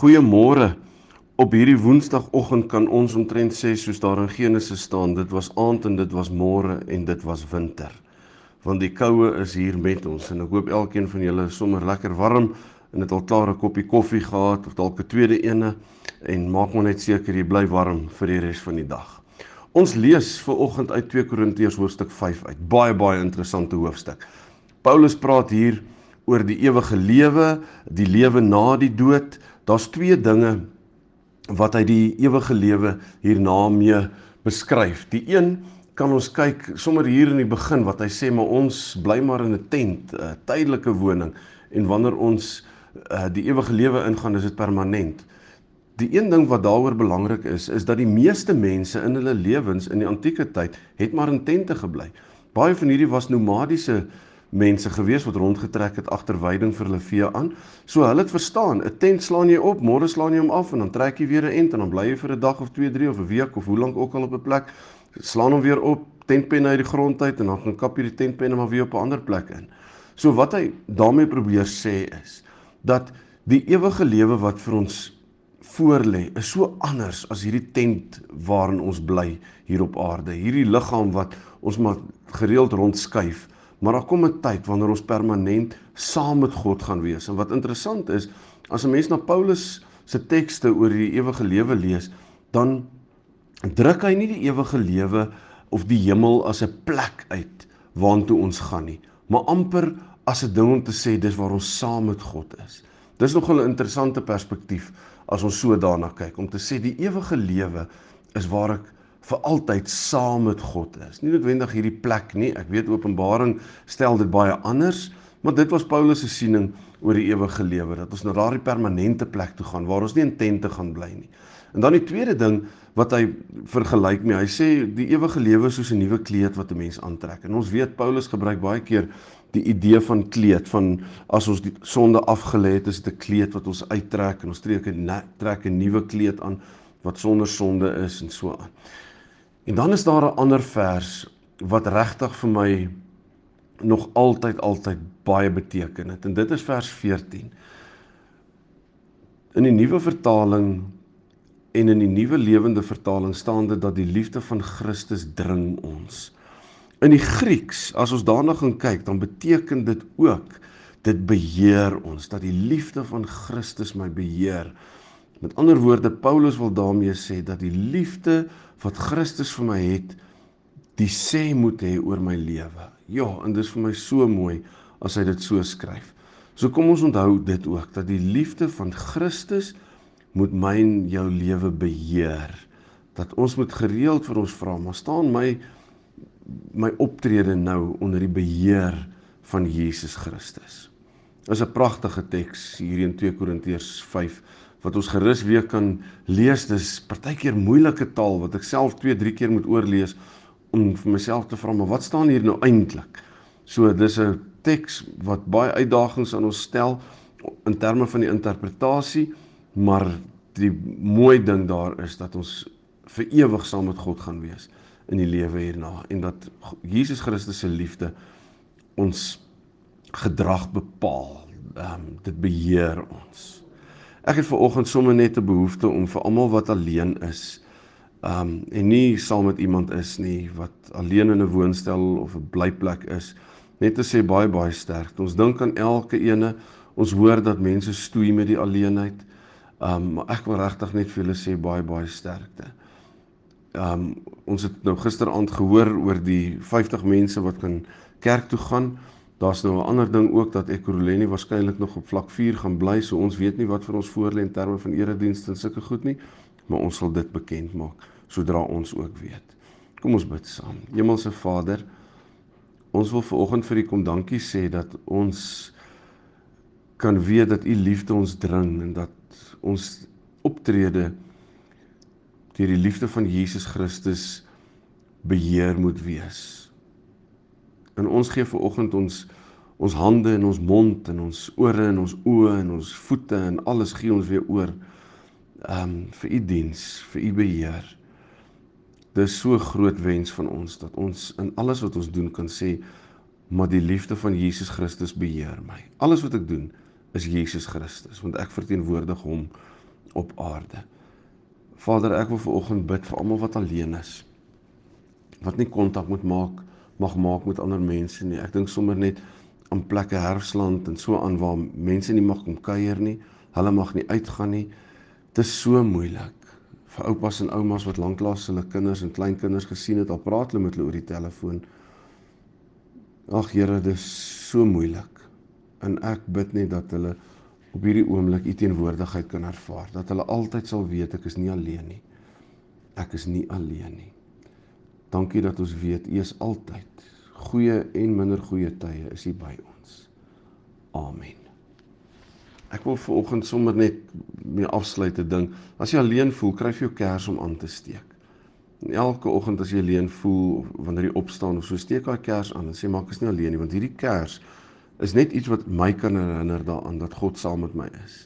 Goeiemôre. Op hierdie Woensdagoggend kan ons omtrent sê soos daar in Genesis staan, dit was aand en dit was môre en dit was winter. Want die koue is hier met ons en ek hoop elkeen van julle is sommer lekker warm en het al klaar 'n koppie koffie gehad of dalk 'n tweede ene en maak maar net seker jy bly warm vir die res van die dag. Ons lees vir oggend uit 2 Korintiërs hoofstuk 5 uit. Baie baie interessante hoofstuk. Paulus praat hier oor die ewige lewe, die lewe na die dood. Daar's twee dinge wat hy die ewige lewe hierna mee beskryf. Die een kan ons kyk sommer hier in die begin wat hy sê maar ons bly maar in 'n tent, 'n tydelike woning en wanneer ons uh, die ewige lewe ingaan, is dit permanent. Die een ding wat daaroor belangrik is, is dat die meeste mense in hulle lewens in die antieke tyd het maar in tente gebly. Baie van hierdie was nomadiese mense gewees wat rondgetrek het agter weiding vir hulle vee aan. So hulle het verstaan, 'n tent slaan jy op, môre slaan jy hom af en dan trek jy weer 'n ent en dan bly jy vir 'n dag of 2, 3 of 'n week of hoe lank ook al op 'n plek. Slaan hom weer op, tentpenne uit die grond uit en dan gaan kap jy die tentpenne maar weer op 'n ander plek in. So wat hy daarmee probeer sê is dat die ewige lewe wat vir ons voorlê is so anders as hierdie tent waarin ons bly hier op aarde. Hierdie liggaam wat ons maar gereeld rondskuif Maar daar kom 'n tyd wanneer ons permanent saam met God gaan wees. En wat interessant is, as 'n mens na Paulus se tekste oor die ewige lewe lees, dan druk hy nie die ewige lewe of die hemel as 'n plek uit waartoe ons gaan nie, maar amper as 'n ding om te sê dis waar ons saam met God is. Dis nogal 'n interessante perspektief as ons so daarna kyk om te sê die ewige lewe is waar ek vir altyd saam met God is. Nie noodwendig hierdie plek nie. Ek weet Openbaring stel dit baie anders, maar dit was Paulus se siening oor die ewige lewe dat ons na daardie permanente plek toe gaan waar ons nie in tente gaan bly nie. En dan die tweede ding wat hy vergelyk mee, hy sê die ewige lewe is soos 'n nuwe kleed wat 'n mens aantrek. En ons weet Paulus gebruik baie keer die idee van kleed van as ons die sonde afgelê het, is dit 'n kleed wat ons uittrek en ons trek 'n trek 'n nuwe kleed aan wat sonder sonde is en so aan. En dan is daar 'n ander vers wat regtig vir my nog altyd altyd baie beteken het en dit is vers 14. In die nuwe vertaling en in die nuwe lewende vertaling staan dit dat die liefde van Christus dring ons. In die Grieks, as ons daarna gaan kyk, dan beteken dit ook dit beheer ons, dat die liefde van Christus my beheer. Met ander woorde, Paulus wil daarmee sê dat die liefde wat Christus vir my het, die sê moet hê oor my lewe. Ja, en dit is vir my so mooi as hy dit so skryf. So kom ons onthou dit ook dat die liefde van Christus moet my en jou lewe beheer. Dat ons moet gereeld vir ons vra, maar staan my my optrede nou onder die beheer van Jesus Christus. Is 'n pragtige teks hier in 2 Korintiërs 5 wat ons gerus weer kan lees. Dis partykeer moeilike taal wat ek self 2, 3 keer moet oorlees om vir myself te vra, maar wat staan hier nou eintlik? So dis 'n teks wat baie uitdagings aan ons stel in terme van die interpretasie, maar die mooi ding daar is dat ons vir ewig saam met God gaan wees in die lewe hierna en dat Jesus Christus se liefde ons gedrag bepaal. Ehm um, dit beheer ons. Ek het ver oggend sommer net 'n behoefte om vir almal wat alleen is, um en nie saam met iemand is nie, wat alleen in 'n woonstel of 'n blyplek is, net te sê baie baie sterk. Ons dink aan elke ene. Ons hoor dat mense stoei met die alleenheid. Um maar ek wil regtig net vir julle sê baie baie sterkte. Um ons het nou gisteraand gehoor oor die 50 mense wat kan kerk toe gaan. Daar's nou 'n ander ding ook dat Ekurhuleni waarskynlik nog op vlak 4 gaan bly, so ons weet nie wat vir ons voorlê in terme van eredienste en sulke goed nie, maar ons sal dit bekend maak sodra ons ook weet. Kom ons bid saam. Hemelse Vader, ons wil ver oggend vir U kom dankie sê dat ons kan weet dat u liefde ons dring en dat ons optrede deur die liefde van Jesus Christus beheer moet wees. En ons gee ver oggend ons ons hande en ons mond en ons ore en ons oë en ons voete en alles gee ons weer oor um vir u diens, vir u beheer. Dis so groot wens van ons dat ons in alles wat ons doen kan sê maar die liefde van Jesus Christus beheer my. Alles wat ek doen is Jesus Christus want ek verteenwoordig hom op aarde. Vader, ek wil ver oggend bid vir almal wat alleen is. Wat nie kontak moet maak mag maak met ander mense nie. Ek dink sommer net aan plekke herfsland en so aan waar mense nie mag kom kuier nie. Hulle mag nie uitgaan nie. Dit is so moeilik vir oupas en oumas wat lanklaas hulle kinders en kleinkinders gesien het al praat hulle met hulle oor die telefoon. Ag Here, dit is so moeilik. En ek bid net dat hulle op hierdie oomblik u teenwoordigheid kan ervaar, dat hulle altyd sal weet ek is nie alleen nie. Ek is nie alleen nie. Dankie dat ons weet u is altyd goeie en minder goeie tye is U by ons. Amen. Ek wil vir oggend sommer net mee afsluit te ding. As jy alleen voel, kry jy jou kers om aan te steek. En elke oggend as jy alleen voel of wanneer jy opstaan of so steek daai kers aan en sê maak is nie alleen nie want hierdie kers is net iets wat my kan herinner daaraan dat God saam met my is.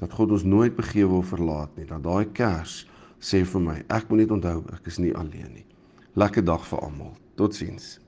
Dat God ons nooit begewe of verlaat nie. Dat daai kers sê vir my, ek moet net onthou ek is nie alleen nie. Lekker dag vir almal. Totsiens.